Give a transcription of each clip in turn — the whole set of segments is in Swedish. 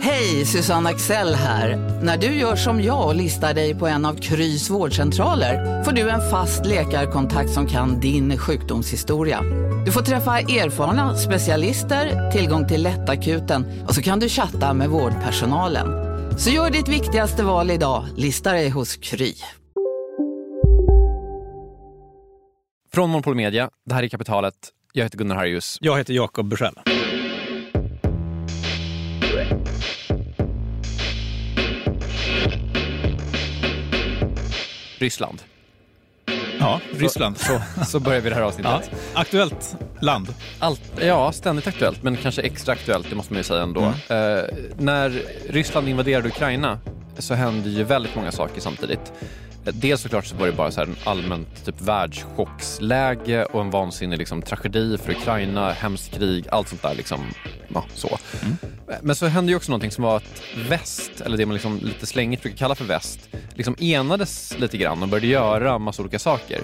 Hej, Susanne Axel här. När du gör som jag och listar dig på en av Krys vårdcentraler får du en fast läkarkontakt som kan din sjukdomshistoria. Du får träffa erfarna specialister, tillgång till lättakuten och så kan du chatta med vårdpersonalen. Så gör ditt viktigaste val idag, lista dig hos Kry. Från Monopol Media, det här är Kapitalet. Jag heter Gunnar Harrius. Jag heter Jakob Bursell. Ryssland. Ja, Ryssland. Så, så börjar vi det här avsnittet. Ja, aktuellt land. Allt, ja, ständigt aktuellt, men kanske extra aktuellt, det måste man ju säga ändå. Mm. Eh, när Ryssland invaderade Ukraina så hände ju väldigt många saker samtidigt. Dels såklart så var det bara så här en allmänt typ världschocksläge och en vansinnig liksom, tragedi för Ukraina, hemskt krig, allt sånt där. Liksom, ja, så. Men så hände ju också någonting som var att väst, eller det man liksom lite slängigt brukar kalla för väst, liksom enades lite grann och började göra massa olika saker.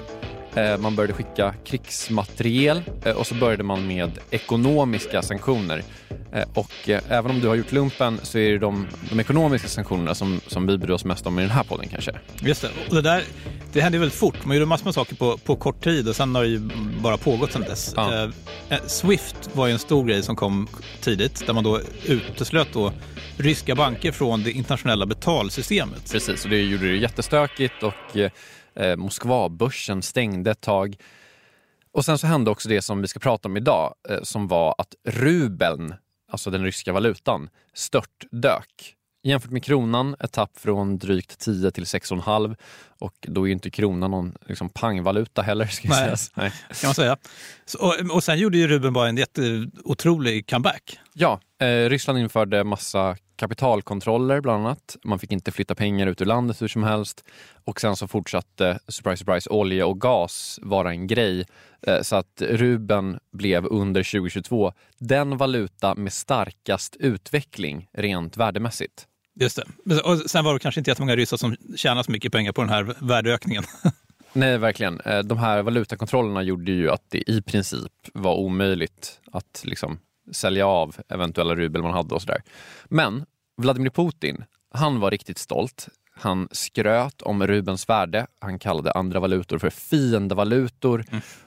Eh, Man började skicka krigsmateriel eh, och så började man med ekonomiska sanktioner. Eh, Och även om du har gjort lumpen så är det de, de ekonomiska sanktionerna som, som vi bryr oss mest om i den här podden kanske. Just det. Och det där det hände väldigt fort. Man gjorde massor med saker på, på kort tid och sen har det ju bara pågått sedan dess. Ja. Swift var ju en stor grej som kom tidigt där man då uteslöt då ryska banker från det internationella betalsystemet. Precis, och det gjorde det jättestökigt och eh, Moskvabörsen stängde ett tag. Och sen så hände också det som vi ska prata om idag, eh, som var att rubeln, alltså den ryska valutan, störtdök. Jämfört med kronan, ett tapp från drygt 10 till 6,5 och då är ju inte kronan någon liksom, pangvaluta heller. Ska Nej. sägas. Nej. Kan man säga. Så, och, och sen gjorde ju Ruben bara en jätteotrolig comeback. Ja, eh, Ryssland införde massa kapitalkontroller bland annat. Man fick inte flytta pengar ut ur landet hur som helst. Och sen så fortsatte, surprise surprise, olja och gas vara en grej. Eh, så att rubeln blev under 2022 den valuta med starkast utveckling rent värdemässigt. Just det. Och sen var det kanske inte jättemånga ryssar som tjänade så mycket pengar på den här värdeökningen. Nej, verkligen. Eh, De här valutakontrollerna gjorde ju att det i princip var omöjligt att liksom sälja av eventuella rubel man hade och sådär. Men Vladimir Putin, han var riktigt stolt. Han skröt om rubelns värde. Han kallade andra valutor för fiendevalutor.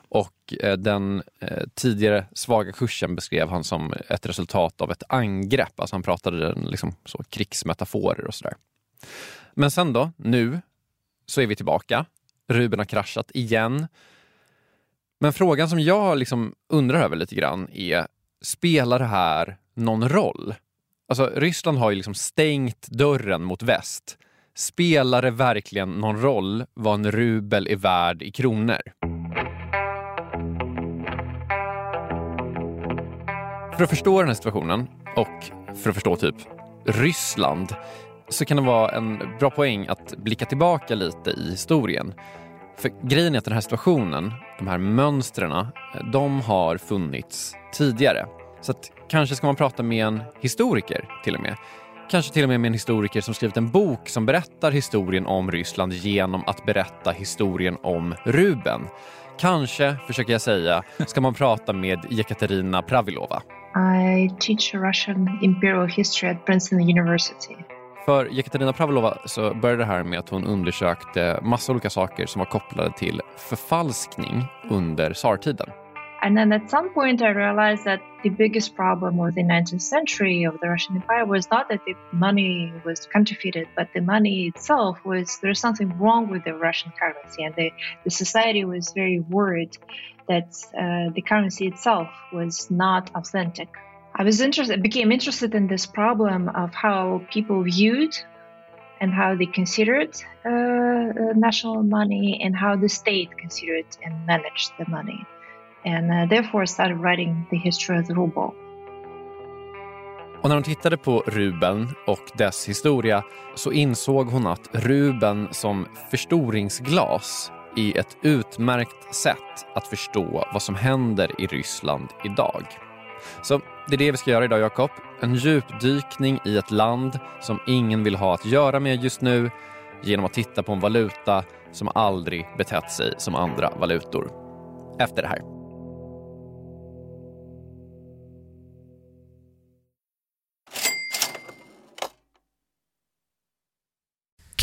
Och eh, den eh, tidigare svaga kursen beskrev han som ett resultat av ett angrepp. Alltså han pratade liksom så krigsmetaforer och sådär. Men sen då, nu så är vi tillbaka. Ruben har kraschat igen. Men frågan som jag liksom undrar över lite grann är, spelar det här någon roll? Alltså Ryssland har ju liksom stängt dörren mot väst. Spelar det verkligen någon roll vad en rubel är värd i kronor? För att förstå den här situationen och för att förstå typ Ryssland så kan det vara en bra poäng att blicka tillbaka lite i historien. För grejen är att den här situationen, de här mönstren, de har funnits tidigare. Så att kanske ska man prata med en historiker till och med. Kanske till och med med en historiker som skrivit en bok som berättar historien om Ryssland genom att berätta historien om Ruben. Kanske, försöker jag säga, ska man prata med Jekaterina Pravilova. I teach Russian imperial history at Princeton University. För Jekaterina så började det här med att hon undersökte massa olika saker som var kopplade till förfalskning under tsartiden. And then at some point, I realized that the biggest problem of the 19th century of the Russian Empire was not that the money was counterfeited, but the money itself was there's something wrong with the Russian currency, and the, the society was very worried that uh, the currency itself was not authentic. I was interested, became interested in this problem of how people viewed and how they considered uh, uh, national money and how the state considered and managed the money and uh, therefore started writing the history of the ruble. Och när hon tittade på rubeln och dess historia så insåg hon att rubeln som förstoringsglas är ett utmärkt sätt att förstå vad som händer i Ryssland idag. Så det är det vi ska göra idag, Jakob. En djupdykning i ett land som ingen vill ha att göra med just nu genom att titta på en valuta som aldrig betett sig som andra valutor. Efter det här.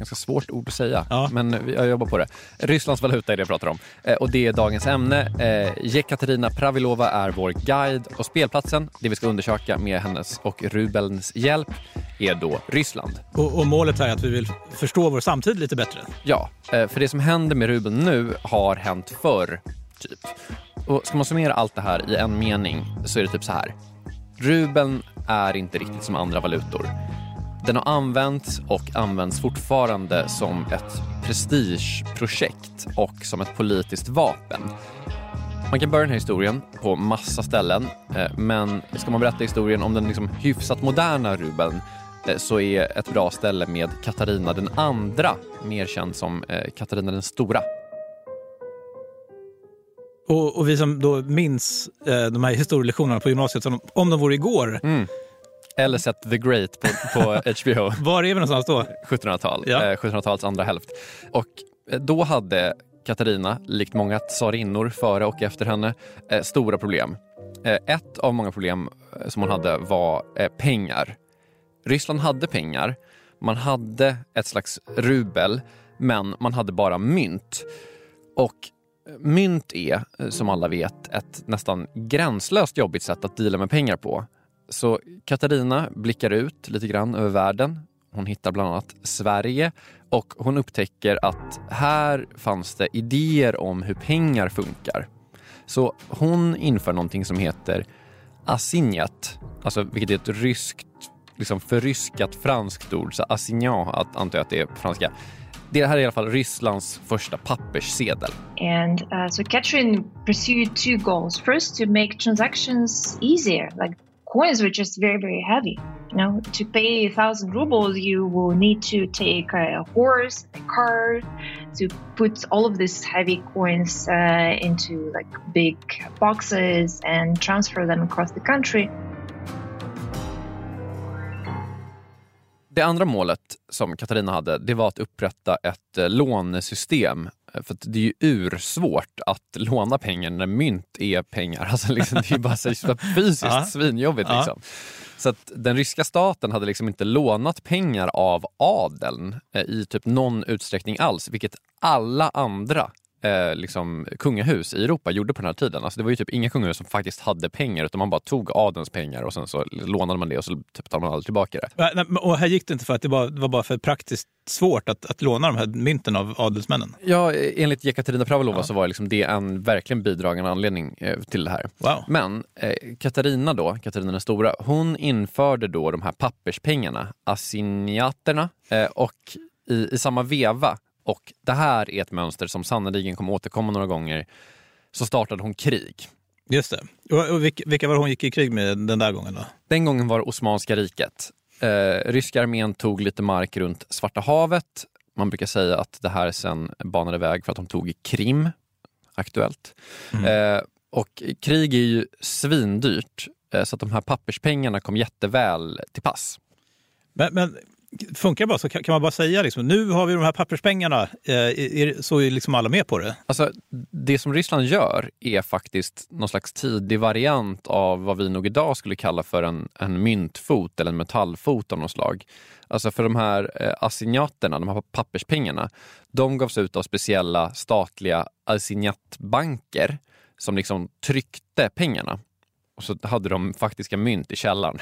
Ganska svårt ord att säga, ja. men jag jobbar på det. Rysslands valuta är det jag pratar om. Eh, och det är dagens ämne. Eh, Jekaterina Pravilova är vår guide och spelplatsen, det vi ska undersöka med hennes och rubelns hjälp, är då Ryssland. Och, och målet är att vi vill förstå vår samtid lite bättre? Ja, eh, för det som händer med rubeln nu har hänt förr, typ. Och ska man summera allt det här i en mening så är det typ så här. Rubeln är inte riktigt som andra valutor. Den har använts och används fortfarande som ett prestigeprojekt och som ett politiskt vapen. Man kan börja den här historien på massa ställen, eh, men ska man berätta historien om den liksom hyfsat moderna rubeln eh, så är ett bra ställe med Katarina den andra, mer känd som eh, Katarina den stora. Och, och vi som då minns de här historielektionerna på gymnasiet som om de vore igår, mm eller sett The Great på, på HBO. Var är vi någonstans då? 1700-tal, ja. eh, 1700-talets andra hälft. Och eh, då hade Katarina, likt många tsarinnor före och efter henne, eh, stora problem. Eh, ett av många problem eh, som hon hade var eh, pengar. Ryssland hade pengar, man hade ett slags rubel, men man hade bara mynt. Och mynt är, som alla vet, ett nästan gränslöst jobbigt sätt att dela med pengar på. Så Katarina blickar ut lite grann över världen. Hon hittar bland annat Sverige och hon upptäcker att här fanns det idéer om hur pengar funkar. Så hon inför någonting som heter assignat, alltså vilket är ett ryskt, liksom förryskat franskt ord. Så assignat antar jag att det är på franska. Det här är i alla fall Rysslands första papperssedel. And uh, so Catherine pursued two goals. First to make transactions easier, like coins were just very very heavy. You know to pay a thousand rubles you will need to take a horse a car to put all of these heavy coins uh, into like big boxes and transfer them across the country Det andra målet som Katarina hade, det var att upprätta ett eh, lånesystem för det är ju ursvårt att låna pengar när mynt är pengar. Alltså liksom, det är bara så fysiskt ja. svinjobbigt. Liksom. Så att den ryska staten hade liksom inte lånat pengar av adeln eh, i typ någon utsträckning alls, vilket alla andra eh, liksom, kungahus i Europa gjorde på den här tiden. Alltså, det var ju typ inga kungahus som faktiskt hade pengar utan man bara tog adelns pengar och sen så lånade man det och så typ, betalade man aldrig tillbaka det. Och här gick det inte för att det var, det var bara för praktiskt svårt att, att låna de här mynten av adelsmännen? Ja, enligt Jekaterina Pravilova ja. så var liksom det en verkligen bidragande anledning eh, till det här. Wow. Men eh, Katarina då, Katarina den stora, hon införde då de här papperspengarna, assignyaterna, eh, och i, i samma veva, och det här är ett mönster som sannoliken kommer återkomma några gånger, så startade hon krig. Just det. Och, och vilka, vilka var det hon gick i krig med den där gången? då? Den gången var det Osmanska riket. Eh, ryska armén tog lite mark runt Svarta havet. Man brukar säga att det här sen banade väg för att de tog Krim, aktuellt. Eh, och krig är ju svindyrt, eh, så att de här papperspengarna kom jätteväl till pass. Men, men funkar det bara så? Kan, man bara säga liksom, nu har vi de här papperspengarna, eh, är, så är liksom alla med på det? Alltså, det som Ryssland gör är faktiskt någon slags tidig variant av vad vi nog idag skulle kalla för en, en myntfot eller en metallfot av något slag. Alltså för de här eh, assignaterna, de här papperspengarna, de gavs ut av speciella statliga assignatbanker som liksom tryckte pengarna. Och så hade de faktiska mynt i källaren.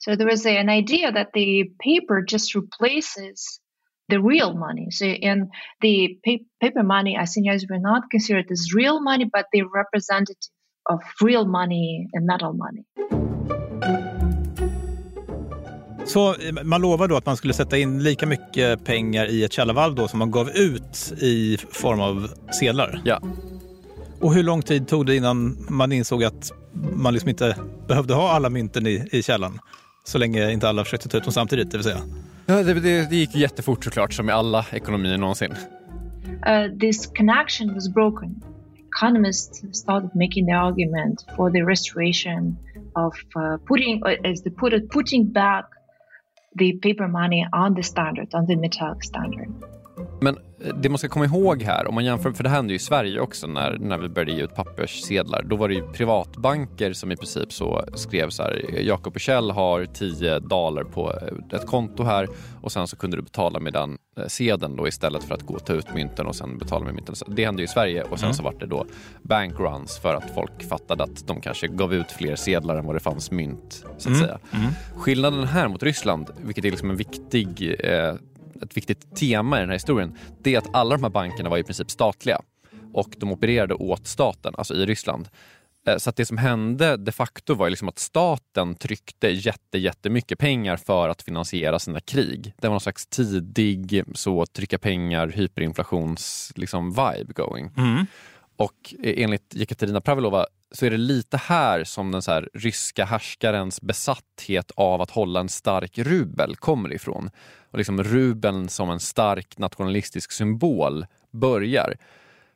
So there was a, an idea that the paper just replaces the real money. So and the pa- paper money assignats were not considered as real money, but they representative of real money and metal money. Så eh, man lovade då att man skulle sätta in lika mycket pengar i ett källarvalv då som man gav ut i form av sedlar. Ja. Och hur lång tid tog det innan man insåg att man liksom inte behövde ha alla mynten i, i källaren? Så länge inte alla försökte ta ut dem samtidigt, det vill säga. Ja, det, det, det gick jättefort såklart, som i alla ekonomier någonsin. Uh, this connection was broken. Economists started making the argument for the restoration of uh, putting, uh, as they put it, putting back the paper money on the standard, on the metallic standard. Men det man ska komma ihåg här, om man jämför, för det hände ju i Sverige också när, när vi började ge ut papperssedlar. Då var det ju privatbanker som i princip så skrev så här, Jakob och Kjell har 10 dollar på eh, ett konto här och sen så kunde du betala med den eh, sedeln då istället för att gå och ta ut mynten och sen betala med mynten. Det hände ju i Sverige och sen Mm. så var det då bankruns för att folk fattade att de kanske gav ut fler sedlar än vad det fanns mynt, så att Mm. säga. Skillnaden här mot Ryssland, vilket är liksom en viktig eh, ett viktigt tema i den här historien, det är att alla de här bankerna var i princip statliga och de opererade åt staten, alltså i Ryssland. Eh, Så att det som hände de facto var liksom att staten tryckte jätte, jättemycket pengar för att finansiera sina krig. Det var någon slags tidig så trycka pengar, hyperinflations liksom, vibe going. Och enligt Jekaterina Pravilova så är det lite här som den så här ryska härskarens besatthet av att hålla en stark rubel kommer ifrån. Och liksom rubeln som en stark nationalistisk symbol börjar.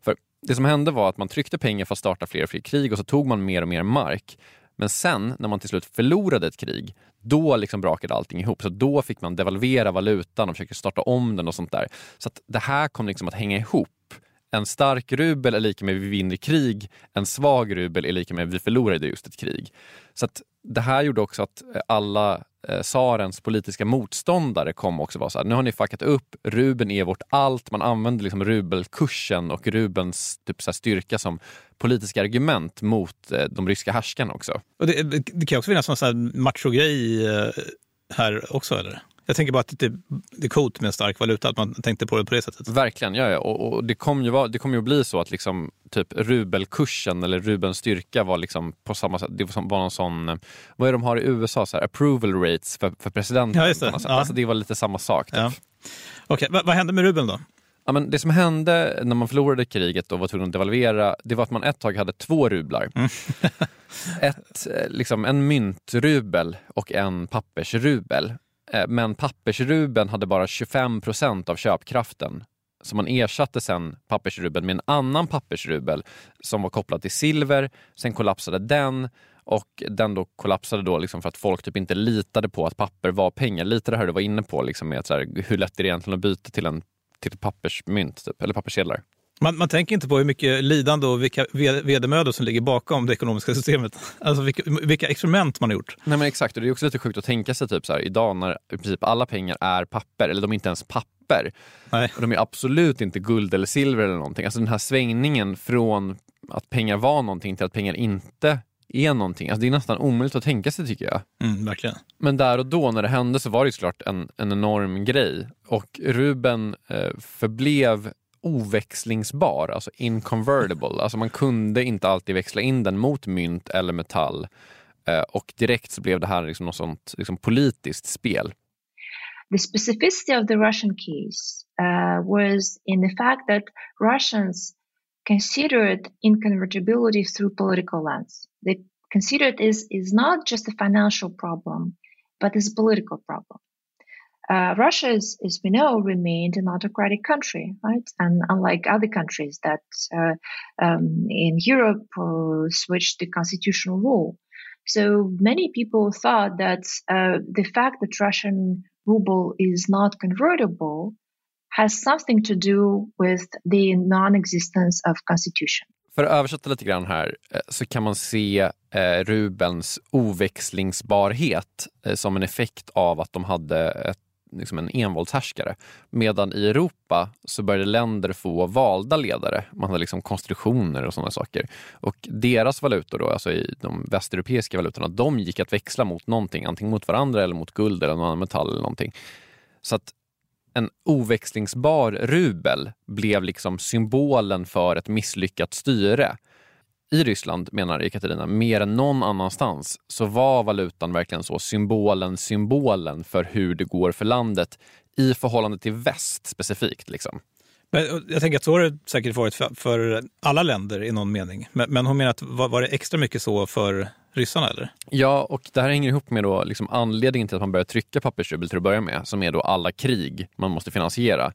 För det som hände var att man tryckte pengar för att starta fler och fler krig och så tog man mer och mer mark. Men sen när man till slut förlorade ett krig, då liksom brakade allting ihop. Så då fick man devalvera valutan och försöka starta om den och sånt där. Så att det här kom liksom att hänga ihop. En stark rubel är lika med vi vinner krig, en svag rubel är lika med vi förlorade just ett krig. Så att det här gjorde också att eh, alla eh, tsarens politiska motståndare kom också vara så här, nu har ni fuckat upp, rubeln är vårt allt. Man använde liksom rubelkursen och rubelns typ så här styrka som politiska argument mot eh, de ryska härskarna också. Och det, det kan också finnas någon machogrej här också, eller? Jag tänker bara att det, det är coolt med en stark valuta, att man tänkte på det på det sättet. Verkligen, ja, ja. Och, och det kommer ju, vara- det kommer ju bli så att liksom, typ rubelkursen eller rubelns styrka var liksom på samma sätt, det var någon sån, vad är det de har i USA, så här, approval rates för, för presidenten. Ja, just det. Ja. Alltså, det var lite samma sak. Typ. Ja. Okej, vad, hände med rubeln då? Ja, men det som hände när man förlorade kriget och var tvungen att devalvera, det var att man ett tag hade två rublar. ett, eh, liksom en myntrubel och en pappersrubel. Eh, men pappersrubeln hade bara 25 procent av köpkraften. Så man ersatte sen pappersrubeln med en annan pappersrubel som var kopplad till silver. Sen kollapsade den och den då kollapsade då liksom för att folk typ inte litade på att papper var pengar. Lite det här du var inne på, liksom med så här, hur lätt är det egentligen att byta till en till ett pappersmynt typ, eller papperssedlar. Man, man tänker inte på hur mycket lidande och vilka ve- vedermödor som ligger bakom det ekonomiska systemet. Alltså vilka, vilka experiment man har gjort. Nej men exakt, och det är också lite sjukt att tänka sig typ så här, idag när i princip alla pengar är papper, eller de är inte ens papper. Nej. Och de är absolut inte guld eller silver eller någonting. Alltså den här svängningen från att pengar var någonting till att pengar inte är någonting. Alltså det är nästan omöjligt att tänka sig tycker jag. Mm, verkligen. Men där och då när det hände så var det såklart en, en enorm grej. Och Ruben eh, förblev oväxlingsbar, alltså inconvertible. Alltså man kunde inte alltid växla in den mot mynt eller metall. Eh, och direkt så blev det här liksom något sånt liksom politiskt spel. The specificity of the Russian case uh, was in the fact that Russians considered inconvertibility through political lens. They considered this is not just a financial problem, but is a political problem. Uh, Russia, is, as we know, remained an autocratic country, right? And unlike other countries that uh, um, in Europe uh, switched to constitutional rule. So many people thought that uh, the fact that Russian ruble is not convertible has something to do with the non-existence of constitution. För att översätta lite grann här eh, så kan man se eh, rubelns oväxlingsbarhet eh, som en effekt av att de hade ett, liksom en envåldshärskare. Medan i Europa så började länder få valda ledare. Man hade liksom konstitutioner och sådana saker. Och deras valutor, då, alltså i de västeuropeiska valutorna, de gick att växla mot någonting. Antingen mot varandra eller mot guld eller någon annan metall eller någonting. Så att en oväxlingsbar rubel blev liksom symbolen för ett misslyckat styre. I Ryssland, menar Ekaterina, mer än någon annanstans så var valutan verkligen så symbolen, symbolen för hur det går för landet i förhållande till väst specifikt. Liksom. Men jag tänker att så har det säkert varit för, för alla länder i någon mening. Men, men hon menar att var, var, det extra mycket så för ryssarna eller? Ja, och det här hänger ihop med då liksom anledningen till att man börjar trycka pappersrubel till att börja med, som är då alla krig man måste finansiera.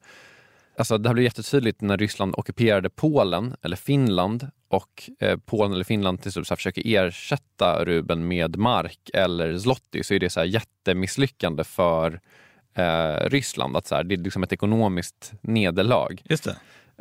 Alltså, det här blev jättetydligt när Ryssland ockuperade Polen eller Finland och eh, Polen eller Finland till slut försöker ersätta rubeln med mark eller zloty så är det så här jättemisslyckande för eh, Ryssland. Att så här, det är liksom ett ekonomiskt nederlag. Just det.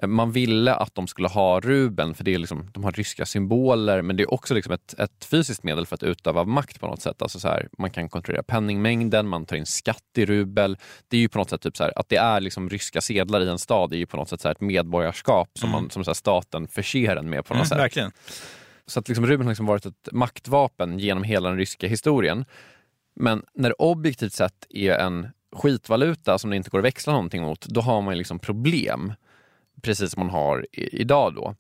Man ville att de skulle ha rubeln för det är liksom, de har ryska symboler men det är också liksom ett, ett fysiskt medel för att utöva makt på något sätt. Alltså så här, man kan kontrollera penningmängden, man tar in skatt i rubel. Det är ju på något sätt typ så här, att det är liksom ryska sedlar i en stad är ju på något sätt så ett medborgarskap som, Mm. man, som så staten förser en med på något Mm, sätt. verkligen. Så att liksom rubeln har liksom varit ett maktvapen genom hela den ryska historien. Men när det objektivt sett är en skitvaluta som det inte går att växla någonting mot, då har man liksom problem. Precis som man har i, idag då.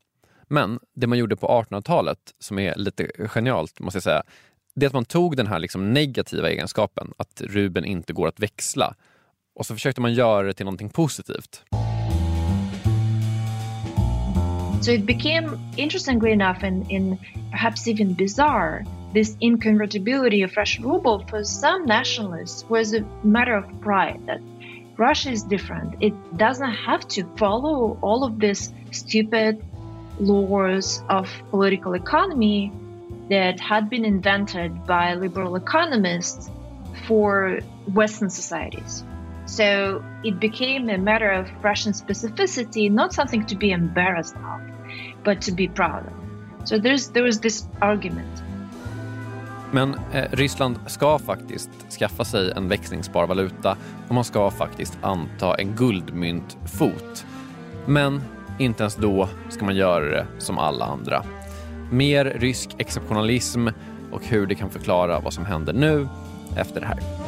Men det man gjorde på 1800-talet, som är lite genialt måste jag säga, det är att man tog den här liksom negativa egenskapen, att rubeln inte går att växla, och så försökte man göra det till någonting positivt. So it became, interestingly enough, and, and perhaps even bizarre, this inconvertibility of Russian ruble for some nationalists was a matter of pride that Russia is different. It doesn't have to follow all of these stupid laws of political economy that had been invented by liberal economists for Western societies. So it became a matter of Russian specificity, not something to be embarrassed of, but to be proud of. So there's there was this argument. Men eh, Ryssland ska faktiskt skaffa sig en växlingsbar valuta och man ska faktiskt anta en guldmyntfot. Men inte ens då ska man göra det som alla andra. Mer rysk exceptionalism och hur det kan förklara vad som händer nu efter det här.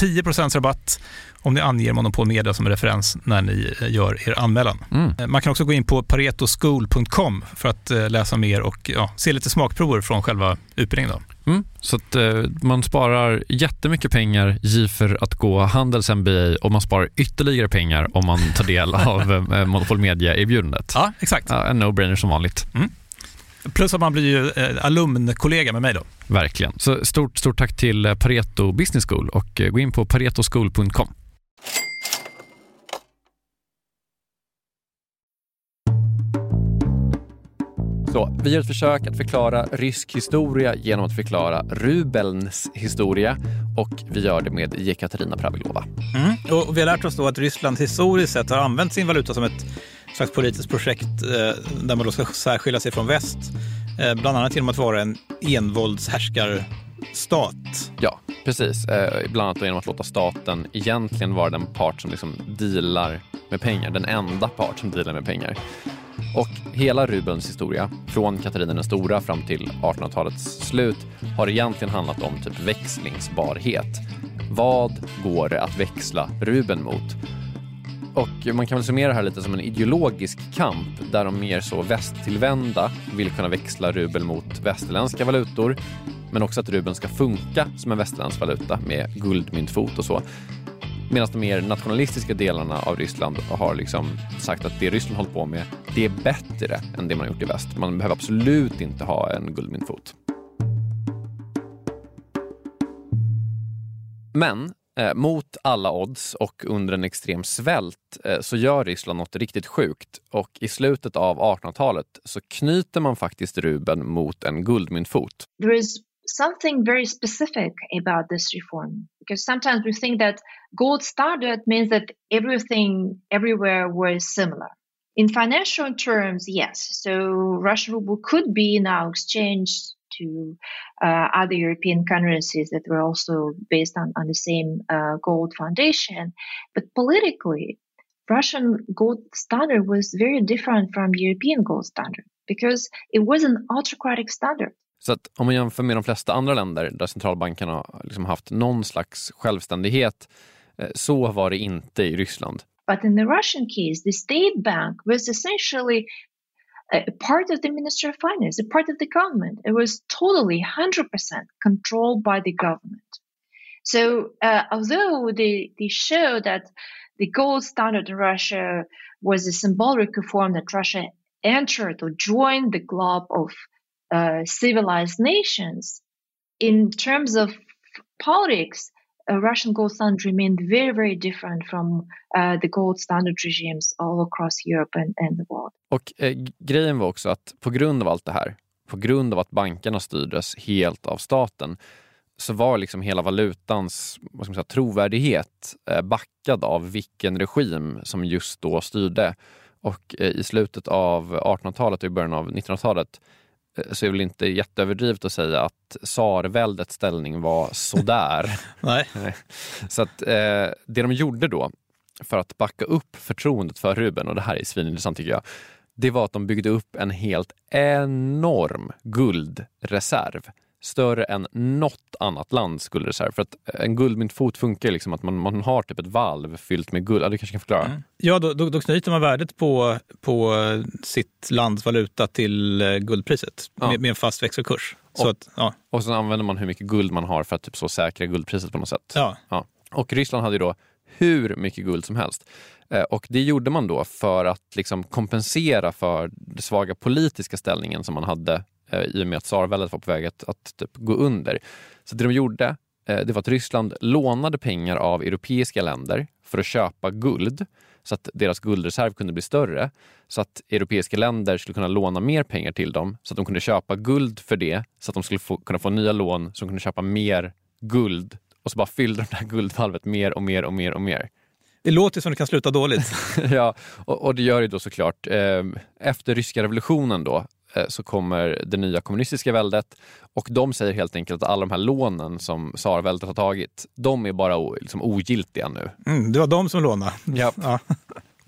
10% rabatt om ni anger Monopol Media som referens när ni eh, gör er anmälan. Mm. Eh, man kan också gå in på paretoschool.com för att eh, läsa mer och ja, se lite smakprover från själva utbildningen. Mm. Så att eh, man sparar jättemycket pengar i för att gå Handels MBA och man sparar ytterligare pengar om man tar del av eh, Monopol Media-erbjudandet. Ja, exakt. Ja, en no-brainer som vanligt. Mm. Plus att man blir ju eh, alumnkollega med mig då. Verkligen. Så stort, stort tack till eh, Pareto Business School och eh, gå in på paretoschool.com. Så, vi gör ett försök att förklara rysk historia genom att förklara rubelns historia och vi gör det med Jekaterina Pravilova. Mm. Och vi har lärt oss då att Ryssland historiskt sett har använt sin valuta som ett slags politiskt projekt eh, där man då ska särskilja sig från väst. Eh, bland annat genom att vara en envåldshärskarstat. Ja, precis. Eh, bland annat genom att låta staten egentligen vara den part som liksom dealar med pengar. Den enda part som dealar med pengar. Och hela Rubens historia, från Katarina den stora fram till 1800-talets slut, har egentligen handlat om typ växlingsbarhet. Vad går det att växla Ruben mot? Och man kan väl summera det här lite som en ideologisk kamp där de mer så västtillvända vill kunna växla rubel mot västerländska valutor men också att rubeln ska funka som en västerländsk valuta med guldmyntfot och så. Medan de mer nationalistiska delarna av Ryssland har liksom sagt att det Ryssland hållit på med, det är bättre än det man har gjort i väst. Man behöver absolut inte ha en guldmyntfot. Men Eh, mot alla odds och under en extrem svält eh, så gör Ryssland något riktigt sjukt och i slutet av 1800-talet så knyter man faktiskt rubeln mot en guldmyntfot. There is something very specific about this reform because sometimes we think that gold standard means that everything everywhere was similar. In financial terms, yes. So Russian ruble could be now exchanged to uh, other European currencies that were also based on, on the same uh, gold foundation. But politically, Russian gold standard was very different from European gold standard because it was an autocratic standard. Så att om man jämför med de flesta andra länder där centralbankerna har liksom haft någon slags självständighet, eh, så var det inte i Ryssland. But in the Russian case, the state bank was essentially a part of the Ministry of Finance, a part of the government. It was totally 100% controlled by the government. So, uh, although they, they show that the gold standard in Russia was a symbolic reform that Russia entered or joined the club of uh, civilized nations, in terms of politics, Uh, Russian gold standard remained very, very different from uh, the gold standard regimes all across Europe and, and the world. Och eh, grejen var också att på grund av allt det här, på grund av att bankerna styrdes helt av staten, så var liksom hela valutans vad ska man säga, trovärdighet eh, backad av vilken regim som just då styrde. Och eh, i slutet av 1800-talet och i början av 1900-talet så är det väl inte jätteöverdrivet att säga att tsarväldets ställning var sådär. Nej. Så att eh, det de gjorde då för att backa upp förtroendet för Ruben, och det här är svinintressant tycker jag, det var att de byggde upp en helt enorm guldreserv större än något annat lands guldreserv. För att en guldmyntfot funkar liksom att man, man har typ ett valv fyllt med guld. Ja, du kanske kan förklara? Mm. Ja, då, då, då, knyter man värdet på, på sitt lands valuta till eh, guldpriset ja. med, med, en fast växelkurs. Och, så att, ja. och sen använder man hur mycket guld man har för att typ så säkra guldpriset på något sätt. Ja. ja. Och Ryssland hade ju då hur mycket guld som helst. Eh, och det gjorde man då för att liksom kompensera för den svaga politiska ställningen som man hade Eh, i och med att tsarväldet var på väg att, att typ gå under. Så det de gjorde eh, det var att Ryssland lånade pengar av europeiska länder för att köpa guld så att deras guldreserv kunde bli större. Så att europeiska länder skulle kunna låna mer pengar till dem så att de kunde köpa guld för det så att de skulle få, kunna få nya lån så de kunde köpa mer guld och så bara fyllde de det här guldvalvet mer och mer och mer och mer. Det låter som det kan sluta dåligt. ja, och, och, det gör det då såklart. Eh, efter ryska revolutionen då så kommer det nya kommunistiska väldet och de säger helt enkelt att alla de här lånen som tsarväldet har tagit, de är bara liksom ogiltiga nu. Mm, det var de som lånade. Ja. ja.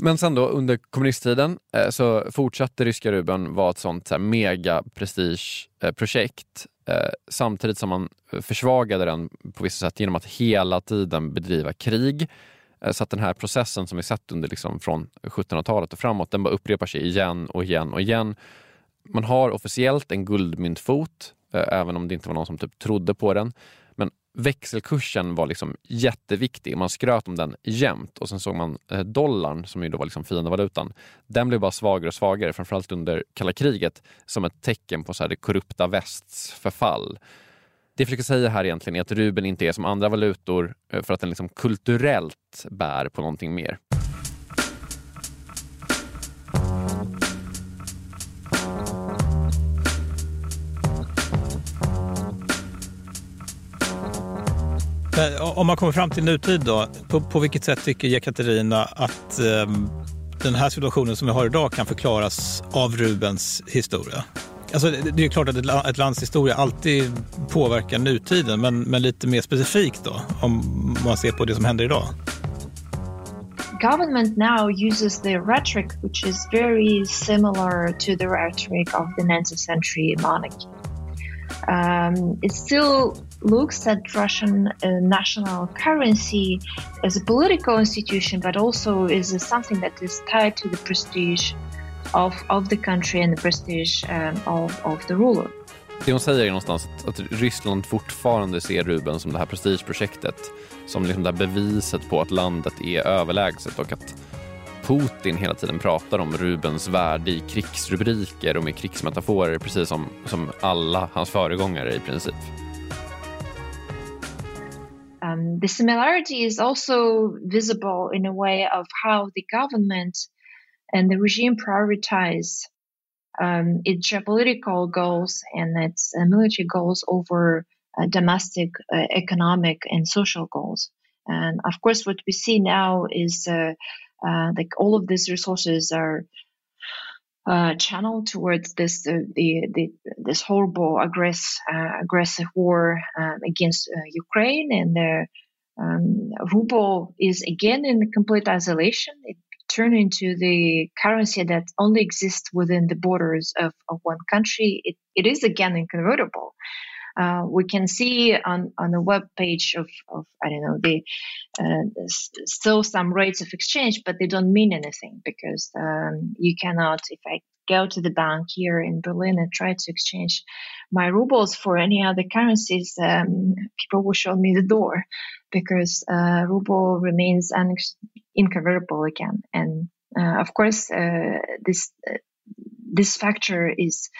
Men sen då under kommunisttiden eh, så fortsatte ryska rubeln vara ett sånt så här mega prestigeprojekt eh, samtidigt som man försvagade den på vissa sätt genom att hela tiden bedriva krig. Eh, så att den här processen som vi sett under liksom från 1700-talet och framåt, den bara upprepar sig igen och igen och igen. Man har officiellt en guldmyntfot, eh, även om det inte var någon som typ trodde på den. Men växelkursen var liksom jätteviktig. Man skröt om den jämt och sen såg man eh, dollarn, som ju då var liksom fiendevalutan, den blev bara svagare och svagare, framförallt under kalla kriget, som ett tecken på så det korrupta västs förfall. Det jag försöker säga här egentligen är att rubeln inte är som andra valutor eh, för att den liksom kulturellt bär på någonting mer. Eh, om man kommer fram till nutid då, på, på vilket sätt tycker Jekaterina att eh, den här situationen som vi har idag kan förklaras av Rubens historia? Alltså, det är klart att ett lands historia alltid påverkar nutiden, men, men lite mer specifikt då, om man ser på det som händer idag. Government now uses the rhetoric which is very similar to the rhetoric of the 19th century monarchy. Um, it still looks at Russian uh, national currency as a political institution, but also is something that is tied to the prestige of, of the country and the prestige um, of, of the ruler. Det hon säger är någonstans att, att Ryssland fortfarande ser Ruben som det här prestigeprojektet, som liksom det här beviset på att landet är överlägset och att Putin hela tiden pratar om Rubens värde i krigsrubriker och med krigsmetaforer precis som, som alla hans föregångare i princip. Um, the similarity is also visible in a way of how the government and the regime prioritize um, its geopolitical goals and its uh, military goals over uh, domestic uh, economic and social goals. And of course, what we see now is uh, uh, uh, like all of these resources are uh, channeled towards this the, the this horrible aggress, aggressive war um, against Ukraine, and the um, ruble is again in complete isolation. It turned into the currency that only exists within the borders of, of one country, it, it is again inconvertible. Uh, we can see on, on the web page of, of I don't know, the uh, still some rates of exchange, but they don't mean anything because um, you cannot, if I go to the bank here in Berlin and try to exchange my rubles for any other currencies, um, people will show me the door because uh, ruble remains un- inconvertible again. And uh, of course, uh, this uh, this factor is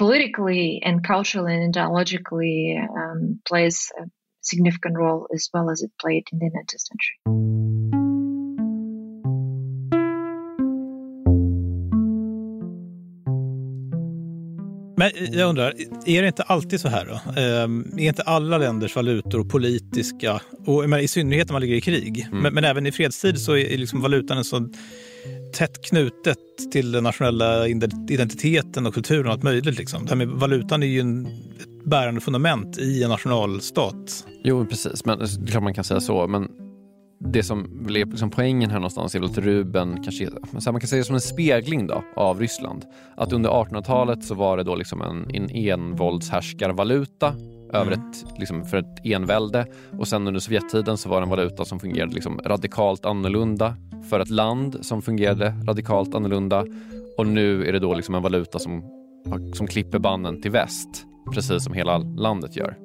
politically and culturally and ideologically um, plays a significant role as well as it played in the 19th century. Men jag undrar, är det inte alltid så här då? Ehm, är inte alla länders valutor politiska, och i synnerhet när man ligger i krig, mm. men, men, även i fredstid så är liksom valutan en så tätt knutet till den nationella identiteten och kulturen och allt möjligt. Liksom. Det här med valutan är ju en, ett bärande fundament i en nationalstat. Jo, precis. Men, det är klart man kan säga så. Men det som är liksom poängen här någonstans är väl att Ruben kanske, man kan säga det som en spegling då, av Ryssland. Att under 1800-talet så var det då liksom en, en envåldshärskarvaluta över mm. ett, liksom för ett envälde och sen under Sovjettiden så var det en valuta som fungerade liksom radikalt annorlunda för ett land som fungerade radikalt annorlunda och nu är det då liksom en valuta som, som klipper banden till väst precis som hela landet gör.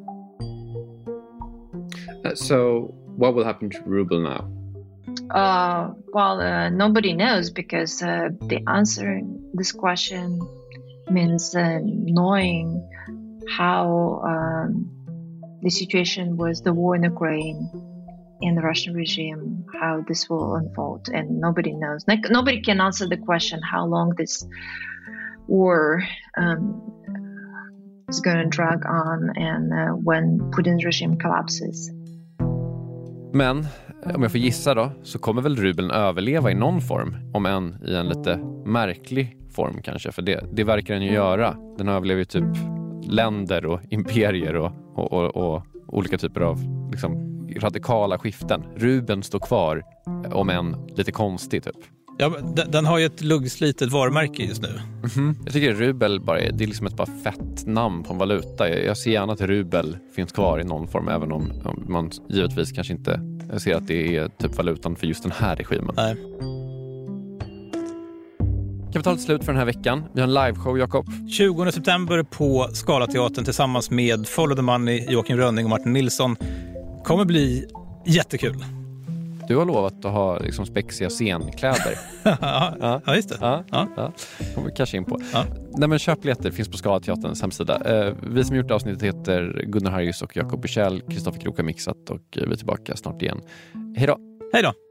Uh, so what will happen to ruble now? Uh, well, uh, nobody knows because uh, the answer this question means uh, knowing how um, the situation was the war in Ukraine and the Russian regime, how this will unfold, and nobody knows. Like, nobody can answer the question how long this war um, is going to drag on and uh, when Putin's regime collapses. Men om jag får gissa då, så kommer väl rubeln överleva i någon form, om än i en lite märklig form kanske, för det, det verkar den ju göra. Den överlever ju typ länder och imperier och, och, och, och olika typer av liksom, radikala skiften. Rubeln står kvar, om än lite konstig typ. Ja, den, den har ju ett luggslitet varumärke just nu. Mm-hmm. Jag tycker rubel bara är, det är liksom ett bara fett namn på en valuta. Jag, jag ser gärna att rubel finns kvar i någon form, även om, om man givetvis kanske inte ser att det är typ valutan för just den här regimen. Nej. Kapitalet slut för den här veckan. Vi har en liveshow, Jakob. 20 september på Scalateatern tillsammans med Follow the Money, Joakim Rönning och Martin Nilsson. kommer bli jättekul. Du har lovat att ha liksom spexiga scenkläder. ja, ja, just det. Ja, ja. ja. kommer vi kanske in på. Ja. Nej, men köp biljetter, finns på Scalateaterns hemsida. Eh, vi som gjort avsnittet heter Gunnar Harjus och Jakob Bursell. Kristoffer Krook har mixat och vi är tillbaka snart igen. Hej då! Hej då!